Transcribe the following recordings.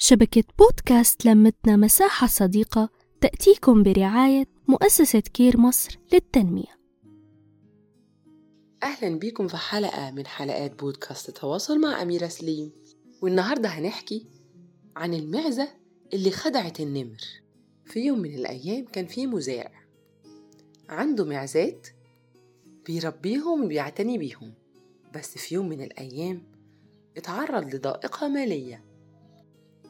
شبكة بودكاست لمتنا مساحة صديقة تأتيكم برعاية مؤسسة كير مصر للتنمية. أهلا بيكم في حلقة من حلقات بودكاست تواصل مع أميرة سليم. والنهاردة هنحكي عن المعزة اللي خدعت النمر. في يوم من الأيام كان في مزارع. عنده معزات بيربيهم وبيعتني بيهم. بس في يوم من الأيام اتعرض لضائقة مالية.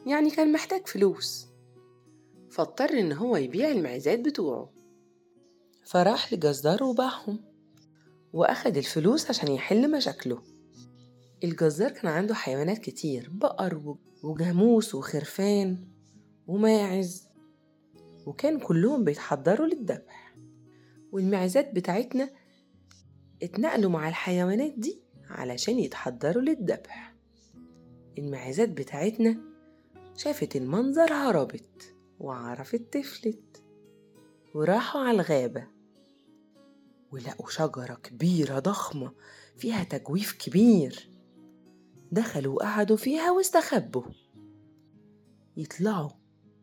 يعني كان محتاج فلوس. فاضطر إن هو يبيع المعزات بتوعه. فراح لجزار وباعهم وأخد الفلوس عشان يحل مشاكله. الجزار كان عنده حيوانات كتير بقر وجاموس وخرفان وماعز وكان كلهم بيتحضروا للذبح. والمعزات بتاعتنا اتنقلوا مع الحيوانات دي علشان يتحضروا للذبح. المعزات بتاعتنا شافت المنظر هربت وعرفت تفلت وراحوا على الغابة. ولقوا شجرة كبيرة ضخمة فيها تجويف كبير. دخلوا وقعدوا فيها واستخبوا. يطلعوا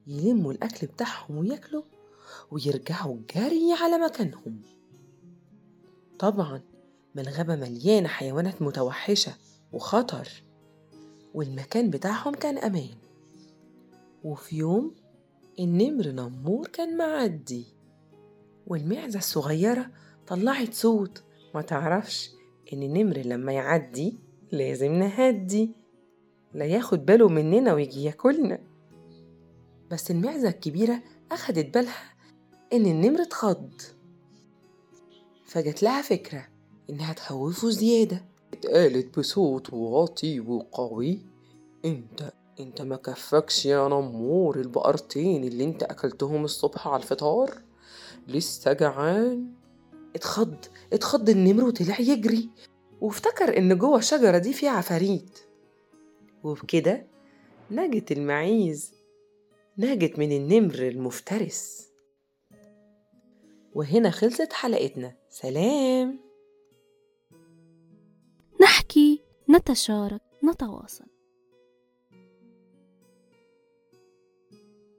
يلموا الأكل بتاعهم وياكلوا ويرجعوا جري على مكانهم. طبعا ما الغابة مليانة حيوانات متوحشة وخطر والمكان بتاعهم كان أمان. وفي يوم النمر نمور كان معدي والمعزة الصغيرة طلعت صوت. ما تعرفش إن النمر لما يعدي لازم نهدي لا ياخد باله مننا ويجي ياكلنا. بس المعزة الكبيرة أخدت بالها إن النمر اتخض. فجت لها فكرة إنها تخوفه زيادة. اتقالت بصوت واطي وقوي. أنت انت ما كفكش يا نمور البقرتين اللي انت اكلتهم الصبح على الفطار؟ لسه جعان؟ اتخض اتخض النمر وطلع يجري وافتكر ان جوه الشجرة دي في عفاريت وبكده نجت المعيز نجت من النمر المفترس. وهنا خلصت حلقتنا. سلام! نحكي نتشارك نتواصل.